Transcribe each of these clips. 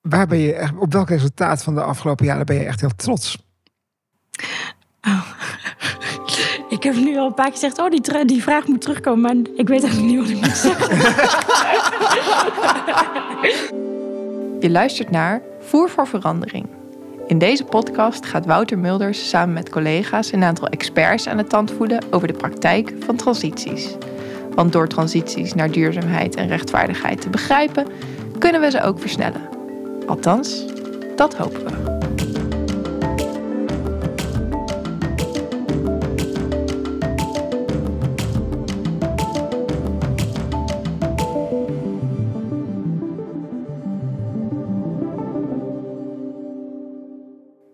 Waar ben je echt, op welk resultaat van de afgelopen jaren ben je echt heel trots? Oh. Ik heb nu al een paar keer gezegd, oh, die, die vraag moet terugkomen, maar ik weet eigenlijk niet wat ik moet zeggen. Je luistert naar Voer voor Verandering. In deze podcast gaat Wouter Mulders samen met collega's een aantal experts aan de tand voeden over de praktijk van transities. Want door transities naar duurzaamheid en rechtvaardigheid te begrijpen, kunnen we ze ook versnellen. Althans, dat hopen we.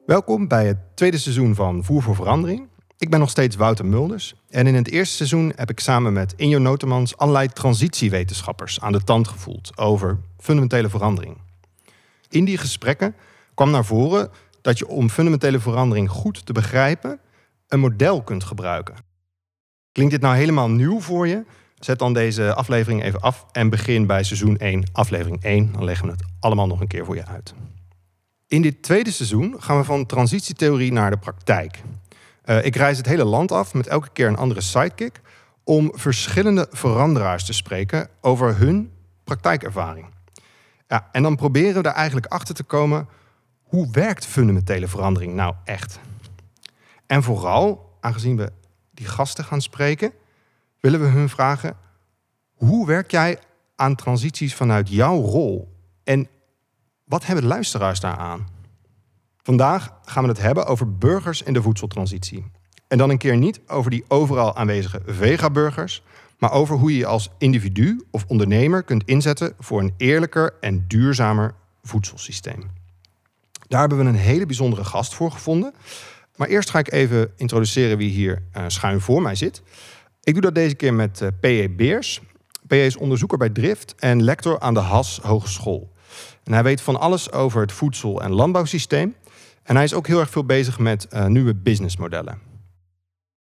Welkom bij het tweede seizoen van Voer voor Verandering. Ik ben nog steeds Wouter Mulders en in het eerste seizoen heb ik samen met Injo Notemans allerlei transitiewetenschappers aan de tand gevoeld over fundamentele verandering. In die gesprekken kwam naar voren dat je om fundamentele verandering goed te begrijpen een model kunt gebruiken. Klinkt dit nou helemaal nieuw voor je? Zet dan deze aflevering even af en begin bij seizoen 1, aflevering 1. Dan leggen we het allemaal nog een keer voor je uit. In dit tweede seizoen gaan we van transitietheorie naar de praktijk. Uh, ik reis het hele land af met elke keer een andere sidekick om verschillende veranderaars te spreken over hun praktijkervaring. Ja, en dan proberen we er eigenlijk achter te komen hoe werkt fundamentele verandering nou echt? En vooral, aangezien we die gasten gaan spreken, willen we hun vragen: hoe werk jij aan transities vanuit jouw rol? En wat hebben de luisteraars daar aan? Vandaag gaan we het hebben over burgers in de voedseltransitie. En dan een keer niet over die overal aanwezige vegaburgers, maar over hoe je als individu of ondernemer kunt inzetten voor een eerlijker en duurzamer voedselsysteem. Daar hebben we een hele bijzondere gast voor gevonden. Maar eerst ga ik even introduceren wie hier uh, schuin voor mij zit. Ik doe dat deze keer met uh, P.E. Beers. P.E. is onderzoeker bij Drift en lector aan de HAS Hogeschool. En hij weet van alles over het voedsel- en landbouwsysteem. En hij is ook heel erg veel bezig met uh, nieuwe businessmodellen.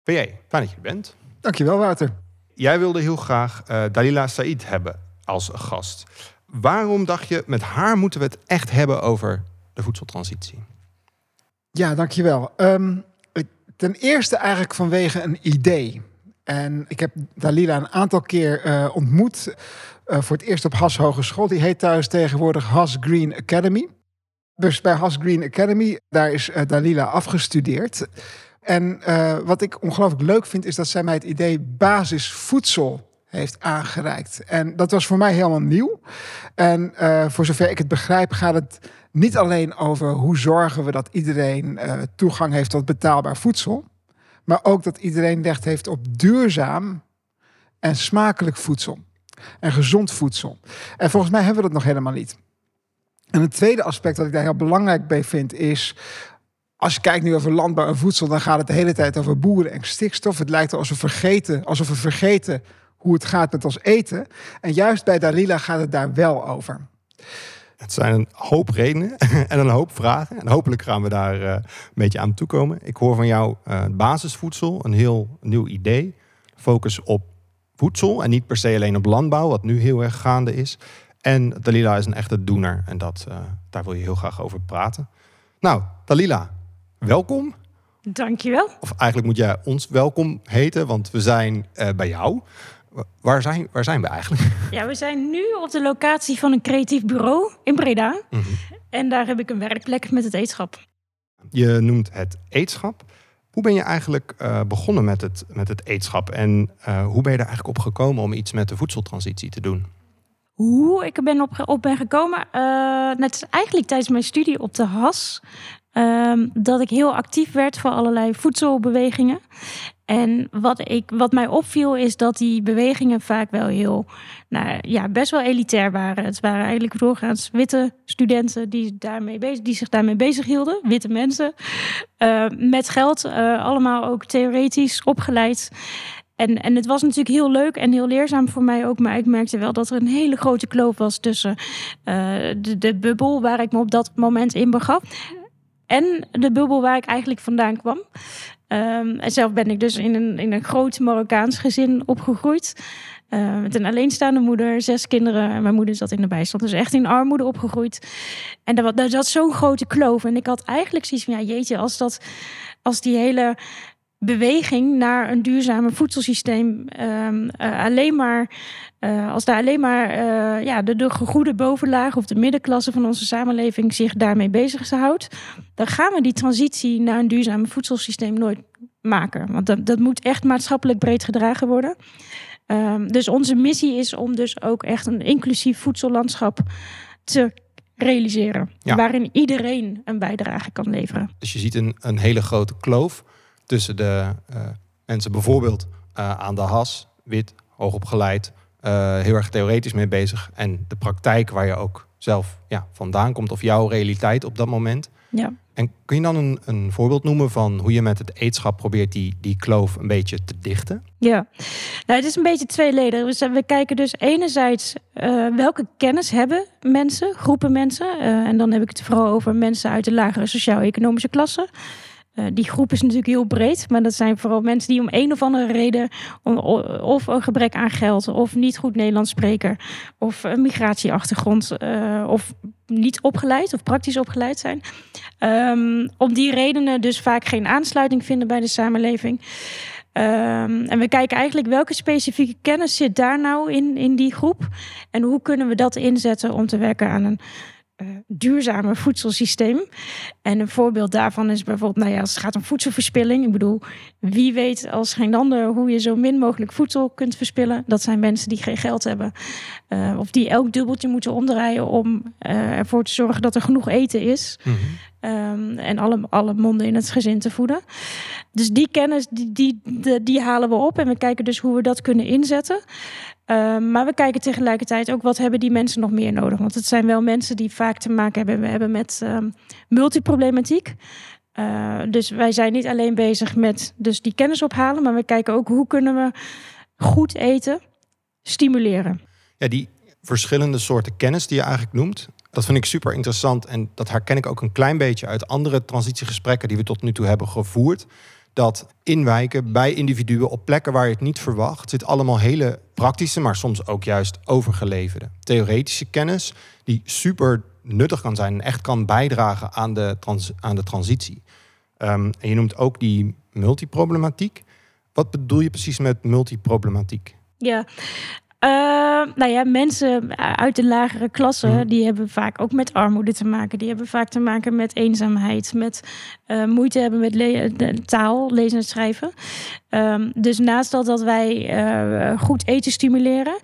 P.E., fijn dat je er bent. Dankjewel, Wouter. Jij wilde heel graag uh, Dalila Said hebben als gast. Waarom dacht je, met haar moeten we het echt hebben over de voedseltransitie? Ja, dankjewel. Um, ten eerste eigenlijk vanwege een idee. En ik heb Dalila een aantal keer uh, ontmoet. Uh, voor het eerst op Has Hogeschool. Die heet thuis tegenwoordig Has Green Academy. Dus bij Has Green Academy, daar is Dalila afgestudeerd. En uh, wat ik ongelooflijk leuk vind, is dat zij mij het idee basisvoedsel heeft aangereikt. En dat was voor mij helemaal nieuw. En uh, voor zover ik het begrijp, gaat het niet alleen over hoe zorgen we dat iedereen uh, toegang heeft tot betaalbaar voedsel, maar ook dat iedereen recht heeft op duurzaam en smakelijk voedsel. En gezond voedsel. En volgens mij hebben we dat nog helemaal niet. En een tweede aspect dat ik daar heel belangrijk bij vind is als je kijkt nu over landbouw en voedsel, dan gaat het de hele tijd over boeren en stikstof. Het lijkt alsof we vergeten, alsof we vergeten hoe het gaat met ons eten. En juist bij Dalila gaat het daar wel over. Het zijn een hoop redenen en een hoop vragen. En hopelijk gaan we daar uh, een beetje aan toekomen. Ik hoor van jou uh, basisvoedsel, een heel nieuw idee. Focus op voedsel en niet per se alleen op landbouw, wat nu heel erg gaande is. En Dalila is een echte doener en dat, uh, daar wil je heel graag over praten. Nou, Dalila, welkom. Dankjewel. Of eigenlijk moet jij ons welkom heten, want we zijn uh, bij jou. Waar zijn, waar zijn we eigenlijk? Ja, we zijn nu op de locatie van een creatief bureau in Breda. Mm -hmm. En daar heb ik een werkplek met het eetschap. Je noemt het eetschap. Hoe ben je eigenlijk uh, begonnen met het, met het eetschap? En uh, hoe ben je er eigenlijk op gekomen om iets met de voedseltransitie te doen? Hoe ik er ben op, op ben gekomen? Uh, eigenlijk tijdens mijn studie op de HAS. Um, dat ik heel actief werd voor allerlei voedselbewegingen. En wat, ik, wat mij opviel is dat die bewegingen vaak wel heel, nou ja, best wel elitair waren. Het waren eigenlijk doorgaans witte studenten die, daarmee bezig, die zich daarmee bezig hielden. Witte mensen. Uh, met geld, uh, allemaal ook theoretisch opgeleid. En, en het was natuurlijk heel leuk en heel leerzaam voor mij ook. Maar ik merkte wel dat er een hele grote kloof was tussen uh, de, de bubbel waar ik me op dat moment in begaf. En de bubbel waar ik eigenlijk vandaan kwam. Um, en zelf ben ik dus in een, in een groot Marokkaans gezin opgegroeid. Uh, met een alleenstaande moeder, zes kinderen. En mijn moeder zat in de bijstand. Dus echt in armoede opgegroeid. En daar, daar zat zo'n grote kloof. En ik had eigenlijk zoiets van, ja jeetje, als, dat, als die hele beweging naar een duurzame voedselsysteem um, uh, alleen maar uh, als daar alleen maar uh, ja, de, de goede bovenlaag of de middenklasse van onze samenleving zich daarmee bezighoudt, dan gaan we die transitie naar een duurzaam voedselsysteem nooit maken. Want dat, dat moet echt maatschappelijk breed gedragen worden. Um, dus onze missie is om dus ook echt een inclusief voedsellandschap te realiseren. Ja. Waarin iedereen een bijdrage kan leveren. Dus je ziet een, een hele grote kloof tussen de uh, mensen bijvoorbeeld aan de has, wit, hoogopgeleid, uh, heel erg theoretisch mee bezig. En de praktijk waar je ook zelf ja, vandaan komt of jouw realiteit op dat moment. Ja. En kun je dan een, een voorbeeld noemen van hoe je met het eetschap probeert die, die kloof een beetje te dichten? Ja, nou, het is een beetje tweeledig. We, we kijken dus enerzijds uh, welke kennis hebben mensen, groepen mensen. Uh, en dan heb ik het vooral over mensen uit de lagere sociaal-economische klasse. Uh, die groep is natuurlijk heel breed, maar dat zijn vooral mensen die om een of andere reden, of een gebrek aan geld, of niet goed Nederlands spreken, of een migratieachtergrond, uh, of niet opgeleid of praktisch opgeleid zijn. Um, om die redenen dus vaak geen aansluiting vinden bij de samenleving. Um, en we kijken eigenlijk welke specifieke kennis zit daar nou in, in die groep. En hoe kunnen we dat inzetten om te werken aan een uh, duurzame voedselsysteem. En een voorbeeld daarvan is bijvoorbeeld, nou ja, als het gaat om voedselverspilling. Ik bedoel, wie weet als geen ander hoe je zo min mogelijk voedsel kunt verspillen. Dat zijn mensen die geen geld hebben. Uh, of die elk dubbeltje moeten omdraaien om uh, ervoor te zorgen dat er genoeg eten is. Mm -hmm. Um, en alle, alle monden in het gezin te voeden. Dus die kennis, die, die, die, die halen we op. En we kijken dus hoe we dat kunnen inzetten. Um, maar we kijken tegelijkertijd ook wat hebben die mensen nog meer nodig. Want het zijn wel mensen die vaak te maken hebben, hebben met um, multiproblematiek. Uh, dus wij zijn niet alleen bezig met dus die kennis ophalen, maar we kijken ook hoe kunnen we goed eten stimuleren. Ja, die verschillende soorten kennis die je eigenlijk noemt, dat vind ik super interessant. En dat herken ik ook een klein beetje uit andere transitiegesprekken die we tot nu toe hebben gevoerd dat inwijken bij individuen op plekken waar je het niet verwacht, zit allemaal hele praktische, maar soms ook juist overgeleverde theoretische kennis, die super nuttig kan zijn en echt kan bijdragen aan de, trans aan de transitie. Um, en je noemt ook die multiproblematiek. Wat bedoel je precies met multiproblematiek? Ja, Uh, nou ja, mensen uit de lagere klasse, mm. die hebben vaak ook met armoede te maken. Die hebben vaak te maken met eenzaamheid, met uh, moeite hebben met le taal, lezen en schrijven. Um, dus naast dat, dat wij uh, goed eten stimuleren,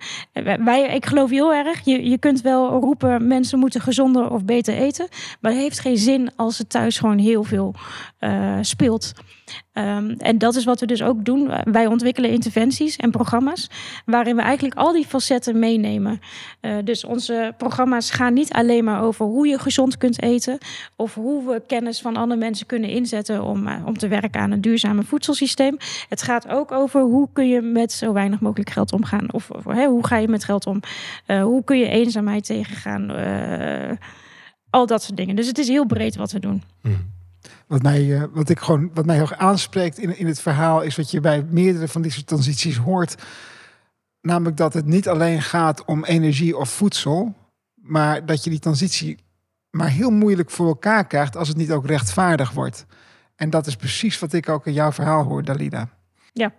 wij, ik geloof heel erg, je, je kunt wel roepen mensen moeten gezonder of beter eten, maar het heeft geen zin als het thuis gewoon heel veel speelt. Um, en dat is wat we dus ook doen. Wij ontwikkelen interventies en programma's waarin we eigenlijk al die facetten meenemen. Dus onze programma's gaan niet alleen maar over hoe je gezond kunt eten of hoe we kennis van andere mensen kunnen inzetten om, uh, om te werken aan een duurzame voedselsysteem. Het gaat ook over hoe kun je met zo weinig mogelijk geld omgaan. Of, hoe ga je met geld om? Uh, hoe kun je eenzaamheid tegengaan? al dat soort dingen. Dus het is heel breed wat we doen. Mm. Wat mij, wat ik gewoon, wat mij heel aanspreekt in, in het verhaal, is wat je bij meerdere van deze transities hoort. Namelijk dat het niet alleen gaat om energie of voedsel, maar dat je die transitie maar heel moeilijk voor elkaar krijgt als het niet ook rechtvaardig wordt. En dat is precies wat ik ook in jouw verhaal hoor, Dalida. Ja,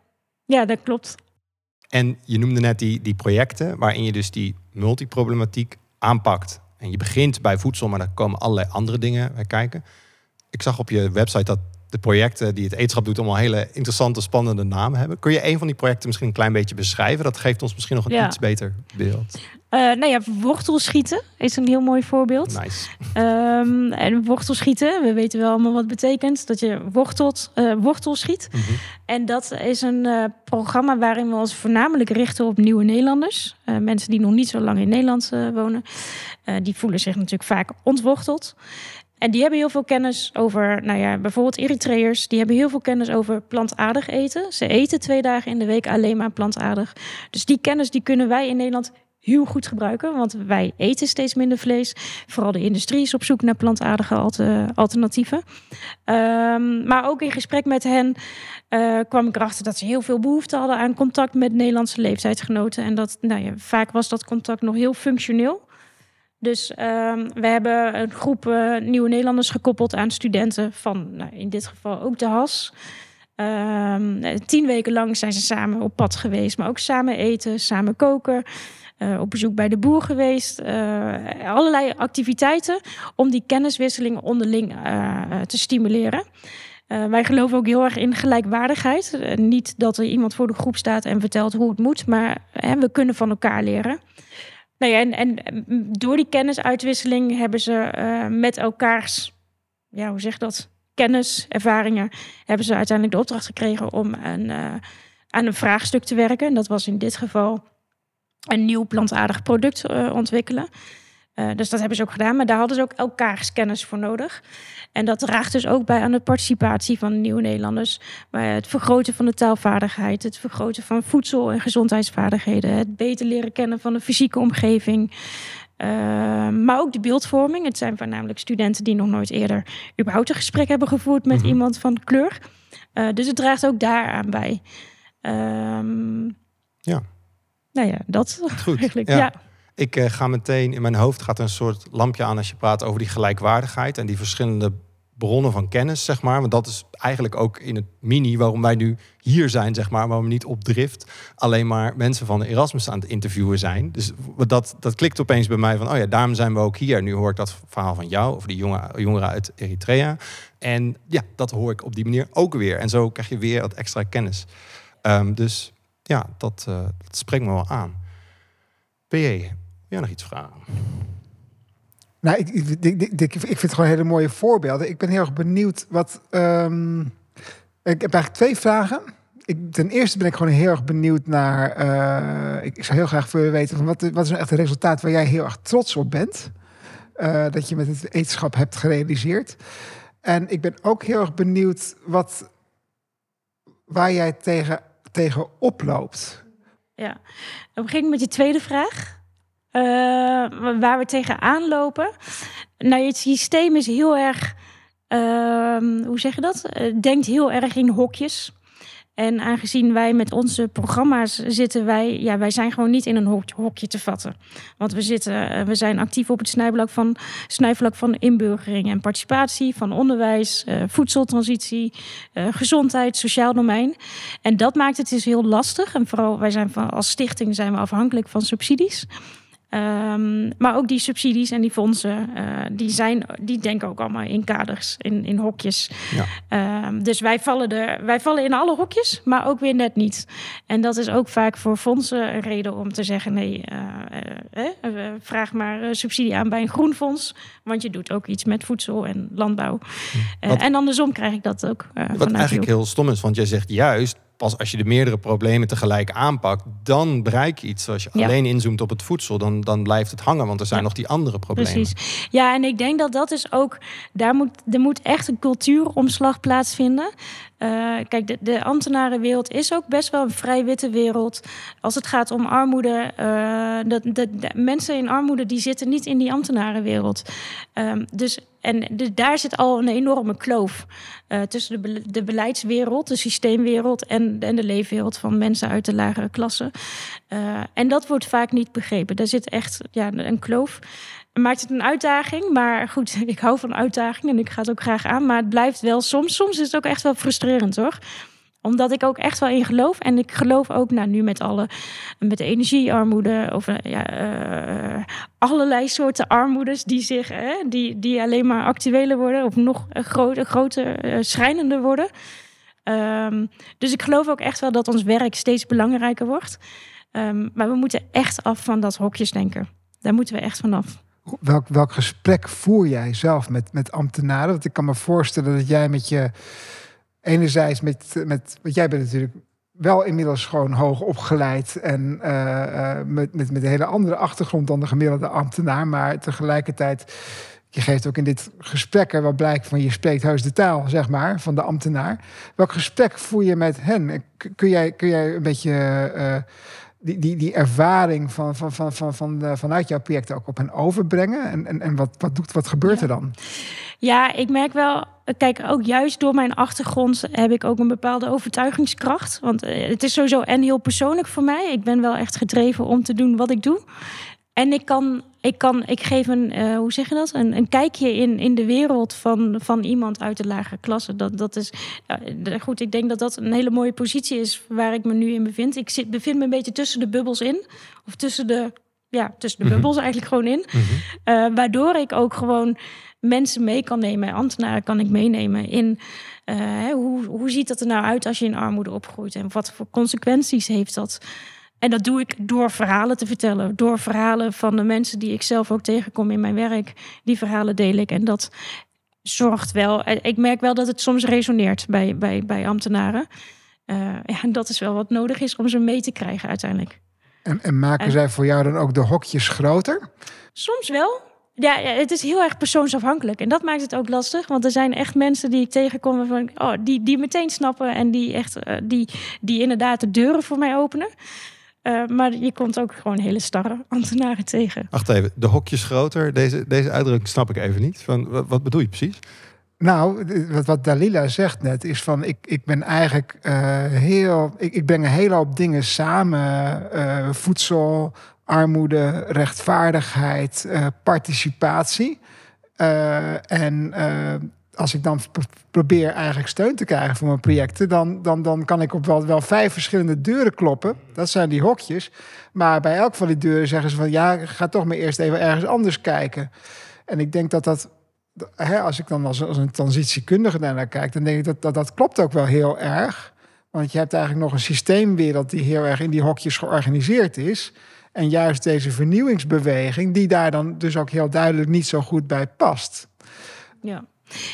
ja dat klopt. En je noemde net die, die projecten waarin je dus die multiproblematiek aanpakt. En je begint bij voedsel, maar er komen allerlei andere dingen bij kijken ik zag op je website dat de projecten die het eetschap doet allemaal hele interessante, spannende namen hebben. Kun je een van die projecten misschien een klein beetje beschrijven? Dat geeft ons misschien nog een ja. iets beter beeld. Uh, nou ja, wortelschieten is een heel mooi voorbeeld. Nice. Um, en wortelschieten, we weten wel allemaal wat het betekent. Dat je wortelt, uh, wortel schiet. Mm -hmm. En dat is een uh, programma waarin we ons voornamelijk richten op nieuwe Nederlanders. mensen die nog niet zo lang in Nederland wonen. die voelen zich natuurlijk vaak ontworteld. En die hebben heel veel kennis over, nou ja, bijvoorbeeld Eritreërs. Die hebben heel veel kennis over plantaardig eten. Ze eten twee dagen in de week alleen maar plantaardig. Dus die kennis die kunnen wij in Nederland heel goed gebruiken. Want wij eten steeds minder vlees. Vooral de industrie is op zoek naar plantaardige alternatieven. Um, maar ook in gesprek met hen uh, kwam ik erachter dat ze heel veel behoefte hadden aan contact met Nederlandse leeftijdsgenoten. En dat nou ja, vaak was dat contact nog heel functioneel. Dus um, we hebben een groep uh, nieuwe Nederlanders gekoppeld aan studenten van nou, in dit geval ook de HAS. Um, tien weken lang zijn ze samen op pad geweest, maar ook samen eten, samen koken. Uh, op bezoek bij de boer geweest. Uh, allerlei activiteiten om die kenniswisseling onderling uh, te stimuleren. wij geloven ook heel erg in gelijkwaardigheid. niet dat er iemand voor de groep staat en vertelt hoe het moet, maar we kunnen van elkaar leren. Nou ja, en, en door die kennisuitwisseling hebben ze met elkaars, ja, hoe zeg dat? Kennis, ervaringen, hebben ze uiteindelijk de opdracht gekregen om een, aan een vraagstuk te werken. En dat was in dit geval een nieuw plantaardig product uh, ontwikkelen. Uh, dus dat hebben ze ook gedaan, maar daar hadden ze ook elkaars kennis voor nodig. En dat draagt dus ook bij aan de participatie van nieuwe Nederlanders. Bij het vergroten van de taalvaardigheid, het vergroten van voedsel- en gezondheidsvaardigheden, het beter leren kennen van de fysieke omgeving. Uh, maar ook de beeldvorming. Het zijn voornamelijk studenten die nog nooit eerder überhaupt een gesprek hebben gevoerd met mm -hmm. iemand van kleur. dus het draagt ook daaraan bij. Ehm, ja nou ja, dat Goed, eigenlijk. Ja. ja. Ik uh, ga meteen in mijn hoofd gaat een soort lampje aan als je praat over die gelijkwaardigheid en die verschillende bronnen van kennis, zeg maar. Want dat is eigenlijk ook in het mini waarom wij nu hier zijn, zeg maar. Waarom we niet op drift alleen maar mensen van de Erasmus aan het interviewen zijn. Dus dat, dat klikt opeens bij mij van, oh ja, daarom zijn we ook hier. Nu hoor ik dat verhaal van jou, over die jongen, jongeren uit Eritrea. En ja, dat hoor ik op die manier ook weer. En zo krijg je weer wat extra kennis. Um, dus ja, dat, uh, dat spreekt me wel aan. PJ, wil jij nog iets vragen? Nou, ik, ik, ik, ik, vind het gewoon hele mooie voorbeelden. Ik ben heel erg benieuwd wat. Um, ik heb eigenlijk twee vragen. Ik, ten eerste ben ik gewoon heel erg benieuwd naar. Uh, ik, zou heel graag willen weten van wat, wat is nou echt een resultaat waar jij heel erg trots op bent. Uh, dat je met het wetenschap hebt gerealiseerd. En ik ben ook heel erg benieuwd wat, waar jij tegen tegen oploopt? Ja, dan begin ik met je tweede vraag. Uh, waar we tegen aanlopen. Nou, het systeem is heel erg, uh, hoe zeg je dat? Uh, denkt heel erg in hokjes. En aangezien wij met onze programma's zitten, wij, ja, wij zijn gewoon niet in een hokje te vatten. Want we, zitten, eh, we zijn actief op het snijvlak van, snijvlak van inburgering en participatie, van onderwijs, uh, voedseltransitie, uh, gezondheid, sociaal domein. En dat maakt het dus heel lastig. En vooral wij zijn van, als stichting zijn we afhankelijk van subsidies. Um, maar ook die subsidies en die fondsen, uh, die, zijn, die denken ook allemaal in kaders, in, in hokjes. Ja. Um, dus wij vallen, er, wij vallen in alle hokjes, maar ook weer net niet. En dat is ook vaak voor fondsen een reden om te zeggen: nee, uh, uh, vraag maar subsidie aan bij een groen fonds, want je doet ook iets met voedsel en landbouw. Wat, en andersom krijg ik dat ook. wat eigenlijk heel stom is, want jij zegt juist pas als je de meerdere problemen tegelijk aanpakt, dan bereik je iets. Als je alleen inzoomt op het voedsel, dan, dan blijft het hangen, want er zijn nog die andere problemen. Precies. Ja, en ik denk dat dat is ook, daar moet, er moet echt een cultuuromslag plaatsvinden. Uh, kijk, de, de, ambtenarenwereld is ook best wel een vrij witte wereld. Als het gaat om armoede, uh, de, de, de, mensen in armoede die zitten niet in die ambtenarenwereld. Um, dus en daar zit al een enorme kloof uh, tussen de, de beleidswereld, de systeemwereld en, en de leefwereld van mensen uit de lagere klasse. en dat wordt vaak niet begrepen. Daar zit echt ja, een kloof maakt het een uitdaging. Maar goed, ik hou van uitdagingen en ik ga het ook graag aan. Maar het blijft wel soms. Soms is het ook echt wel frustrerend hoor omdat ik ook echt wel in geloof. En ik geloof ook nou, nu met alle met de energiearmoede. Of uh, ja, uh, allerlei soorten armoedes die zich die, die alleen maar actueler worden. Of nog groter, groter schrijnender worden. Um, dus ik geloof ook echt wel dat ons werk steeds belangrijker wordt. Um, maar we moeten echt af van dat hokjesdenken. Daar moeten we echt vanaf. Welk, welk gesprek voer jij zelf met, met ambtenaren? Want ik kan me voorstellen dat jij met je. Enerzijds met, met. Want jij bent natuurlijk wel inmiddels gewoon hoog opgeleid. En uh, uh, met, met, met een hele andere achtergrond dan de gemiddelde ambtenaar. Maar tegelijkertijd. Je geeft ook in dit gesprek er wel blijk van je spreekt heus de taal, zeg maar, van de ambtenaar. Welk gesprek voer je met hen? Kun jij, kun jij een beetje. Uh, die, die, die ervaring van, van, van, van, van, de- vanuit jouw project ook op hen overbrengen? En, en, en wat, wat, doet, wat gebeurt Ja. er dan? Ja, ik merk wel, kijk, ook juist door mijn achtergrond heb ik ook een bepaalde overtuigingskracht. Want eh, het is sowieso en heel persoonlijk voor mij. Ik ben wel echt gedreven om te doen wat ik doe. En ik kan, ik kan, ik geef een, eh, hoe zeg je dat? Een, een kijkje in, in de wereld van, van iemand uit de lagere klasse. Dat, dat is, goed, ik denk dat dat een hele mooie positie is waar ik me nu in bevind. Ik zit, bevind me een beetje tussen de bubbels in. Of tussen de, ja, tussen de Mhm. bubbels eigenlijk gewoon in. Eh, waardoor ik ook gewoon mensen mee kan nemen, ambtenaren kan ik meenemen in eh, hoe, hoe ziet dat er nou uit als je in armoede opgroeit en wat voor consequenties heeft dat. En dat doe ik door verhalen te vertellen, door verhalen van de mensen die ik zelf ook tegenkom in mijn werk. Die verhalen deel ik en dat zorgt wel. eh, Ik merk wel dat het soms resoneert bij, bij, bij ambtenaren. Ja, en dat is wel wat nodig is om ze mee te krijgen uiteindelijk. En, en maken En- zij voor jou dan ook de hokjes groter? Soms wel. Ja, ja, het is heel erg persoonsafhankelijk. En dat maakt het ook lastig. Want er zijn echt mensen die ik tegenkom... Waarvan ik, oh, die, die meteen snappen en die, echt, eh, die, die inderdaad de deuren voor mij openen. Eh, maar je komt ook gewoon hele starre ambtenaren tegen. Wacht even, de hokjes groter. Deze, deze uitdrukking snap ik even niet. Van, wat, wat bedoel je precies? Nou, wat, wat Dalila zegt net is van ik, ik ben eigenlijk eh, heel. Ik, ik breng een hele hoop dingen samen: eh, voedsel, armoede, rechtvaardigheid, eh, participatie. En als ik dan probeer eigenlijk steun te krijgen voor mijn projecten, dan, dan, dan kan ik op wel, wel vijf verschillende deuren kloppen. Dat zijn die hokjes. Maar bij elk van die deuren zeggen ze van ja, ga toch maar eerst even ergens anders kijken. En ik denk dat dat als ik dan als, een transitiekundige daarnaar kijk, dan denk ik dat, dat klopt ook wel heel erg. Want je hebt eigenlijk nog een systeemwereld die heel erg in die hokjes georganiseerd is. En juist deze vernieuwingsbeweging, die daar dan dus ook heel duidelijk niet zo goed bij past. Ja.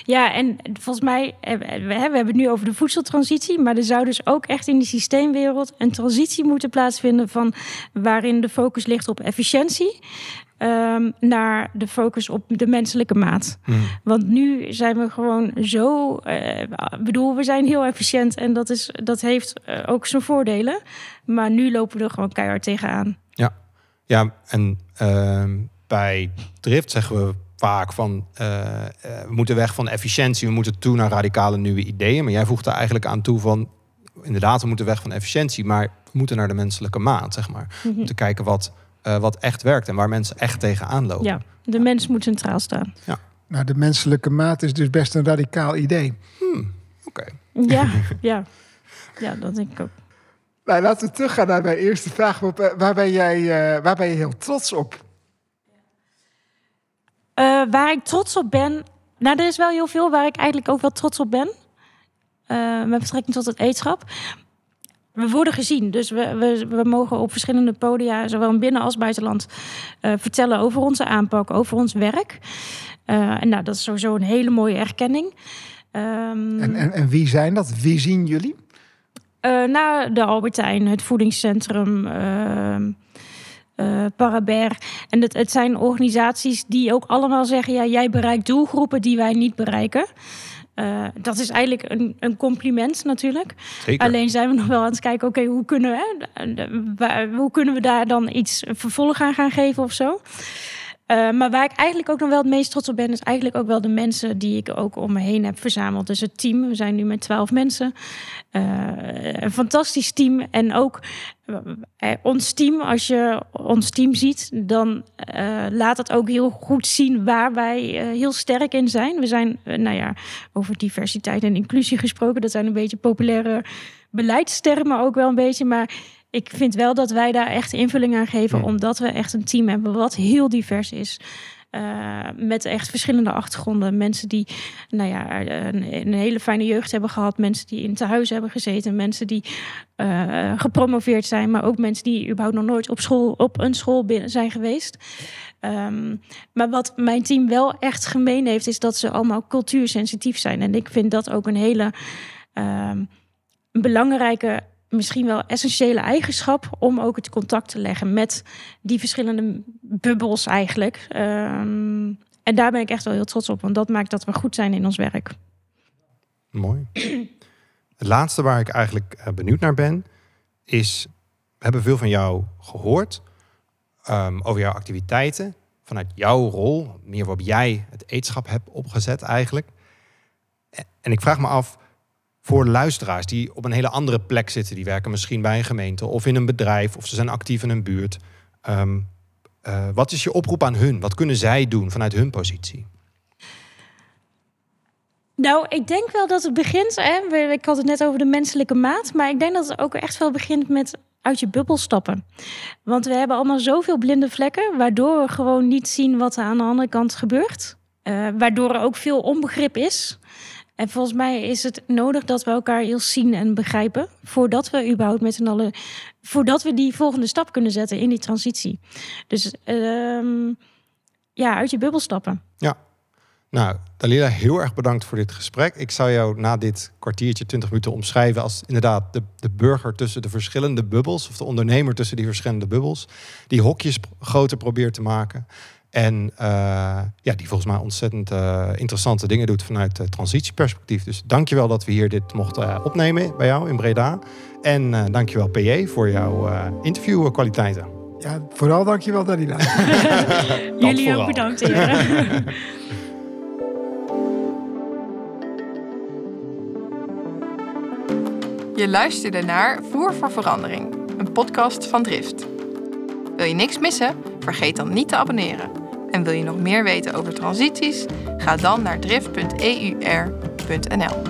Ja, en volgens mij, eh, we, we hebben het nu over de voedseltransitie, maar er zou dus ook echt in die systeemwereld een transitie moeten plaatsvinden van waarin de focus ligt op efficiëntie ehm, naar de focus op de menselijke maat. Want nu zijn we gewoon zo, ik bedoel, we zijn heel efficiënt en dat, is, dat heeft eh, ook zijn voordelen, maar nu lopen we er gewoon keihard tegenaan. Ja, en ehm, bij Drift zeggen we vaak van... eh, we moeten weg van efficiëntie, we moeten toe naar radicale nieuwe ideeën. Maar jij voegt daar eigenlijk aan toe van... inderdaad, we moeten weg van efficiëntie... maar we moeten naar de menselijke maat, zeg maar. We moeten kijken wat, eh, wat echt werkt en waar mensen echt tegenaan lopen. Ja, de mens moet centraal staan. Nou, de menselijke maat is dus best een radicaal idee. Oké. Ja, ja. Ja, dat denk ik ook. Nou, laten we teruggaan naar mijn eerste vraag. Waar, eh, waar ben jij uh, waar ben je heel trots op? Uh, waar ik trots op ben. Nou, er is wel heel veel waar ik eigenlijk ook wel trots op ben. Uh, met betrekking tot het eetschap. We worden gezien, dus we, we, we mogen op verschillende podia, zowel binnen als buitenland, uh, vertellen over onze aanpak, over ons werk. Uh, en nou, dat is sowieso een hele mooie erkenning. Um, en, en, en, wie zijn dat? Wie zien jullie? Uh, nou, de Albertijn, het voedingscentrum, uh, uh, Paraber. En het, het, zijn organisaties die ook allemaal zeggen: ja, jij bereikt doelgroepen die wij niet bereiken. Uh, dat is eigenlijk een, een compliment natuurlijk. Zeker. Alleen zijn we nog wel aan het kijken: oké, okay, hoe, kunnen we, hoe kunnen we daar dan iets vervolg aan gaan geven of zo? Uh, maar waar ik eigenlijk ook nog wel het meest trots op ben, is eigenlijk ook wel de mensen die ik ook om me heen heb verzameld. Dus het team, we zijn nu met twaalf mensen. Uh, een fantastisch team. En ook ons team, als je ons team ziet, dan laat het ook heel goed zien waar wij heel sterk in zijn. We zijn, nou ja, over diversiteit en inclusie gesproken. Dat zijn een beetje populaire beleidstermen ook wel een beetje. Maar ik vind wel dat wij daar echt invulling aan geven, Ja. omdat we echt een team hebben wat heel divers is. Uh, met echt verschillende achtergronden. Mensen die nou ja, een, een, hele fijne jeugd hebben gehad. Mensen die in tehuis hebben gezeten. Mensen die uh, gepromoveerd zijn. Maar ook mensen die überhaupt nog nooit op, school, op een school binnen zijn geweest. Um, maar wat mijn team wel echt gemeen heeft... is dat ze allemaal cultuursensitief zijn. En ik vind dat ook een hele um, belangrijke misschien wel essentiële eigenschap om ook het contact te leggen met die verschillende bubbels eigenlijk. Um, en daar ben ik echt wel heel trots op, want dat maakt dat we goed zijn in ons werk. Mooi. Het laatste waar ik eigenlijk benieuwd naar ben, is hebben veel van jou gehoord. ehm, over jouw activiteiten. Vanuit jouw rol. Meer waarop jij het eetschap hebt opgezet eigenlijk. En- En ik vraag me af, voor luisteraars die op een hele andere plek zitten. Die werken misschien bij een gemeente of in een bedrijf. Of ze zijn actief in een buurt. ehm, eh, wat is je oproep aan hun? Wat kunnen zij doen vanuit hun positie? Nou, ik denk wel dat het begint. Ik had het net over de menselijke maat. Maar ik denk dat het ook echt wel begint met uit je bubbel stappen. Want we hebben allemaal zoveel blinde vlekken. Waardoor we gewoon niet zien wat er aan de andere kant gebeurt. Eh, waardoor er ook veel onbegrip is. En volgens mij is het nodig dat we elkaar eerst zien en begrijpen. Voordat we überhaupt met z'n allen. Voordat we die volgende stap kunnen zetten in die transitie. Dus ehm, ja, uit je bubbel stappen. Nou, Dalila, heel erg bedankt voor dit gesprek. Ik zou jou na dit kwartiertje, 20 minuten omschrijven als inderdaad de, de burger tussen de verschillende bubbels, of de ondernemer tussen die verschillende bubbels, die hokjes groter probeert te maken. En eh, ja, die volgens mij ontzettend eh, interessante dingen doet vanuit uh, transitieperspectief. Dus dankjewel dat we hier dit mochten uh, opnemen bij jou in Breda. En uh, dankjewel PJ voor jouw uh, interviewkwaliteiten. Ja, vooral dankjewel Dalila. Jullie vooral. ook bedankt, heren. Je luisterde naar Voer voor Verandering, een podcast van Drift. Wil je niks missen? Vergeet dan niet te abonneren. En wil je nog meer weten over transities? Ga dan naar drift.eur.nl.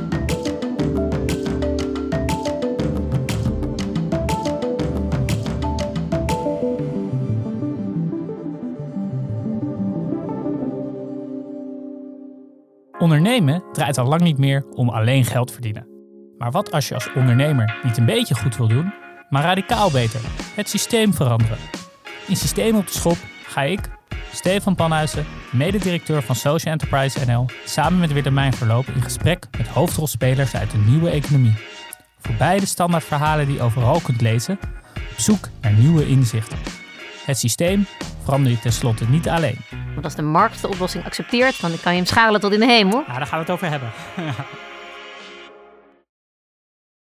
Ondernemen draait al lang niet meer om alleen geld verdienen. Maar wat als je als ondernemer niet een beetje goed wil doen, maar radicaal beter? Het systeem veranderen. In Systeem op de Schop ga ik, Stefan Panhuizen, mededirecteur van Social Enterprise NL, samen met Willemijn Verloop in gesprek met hoofdrolspelers uit de nieuwe economie. Voorbij de standaardverhalen die je overal kunt lezen, op zoek naar nieuwe inzichten. Het systeem verander je tenslotte niet alleen. Want als de markt de oplossing accepteert, dan kan je hem schalen tot in de hemel. Ja, daar gaan we het over hebben.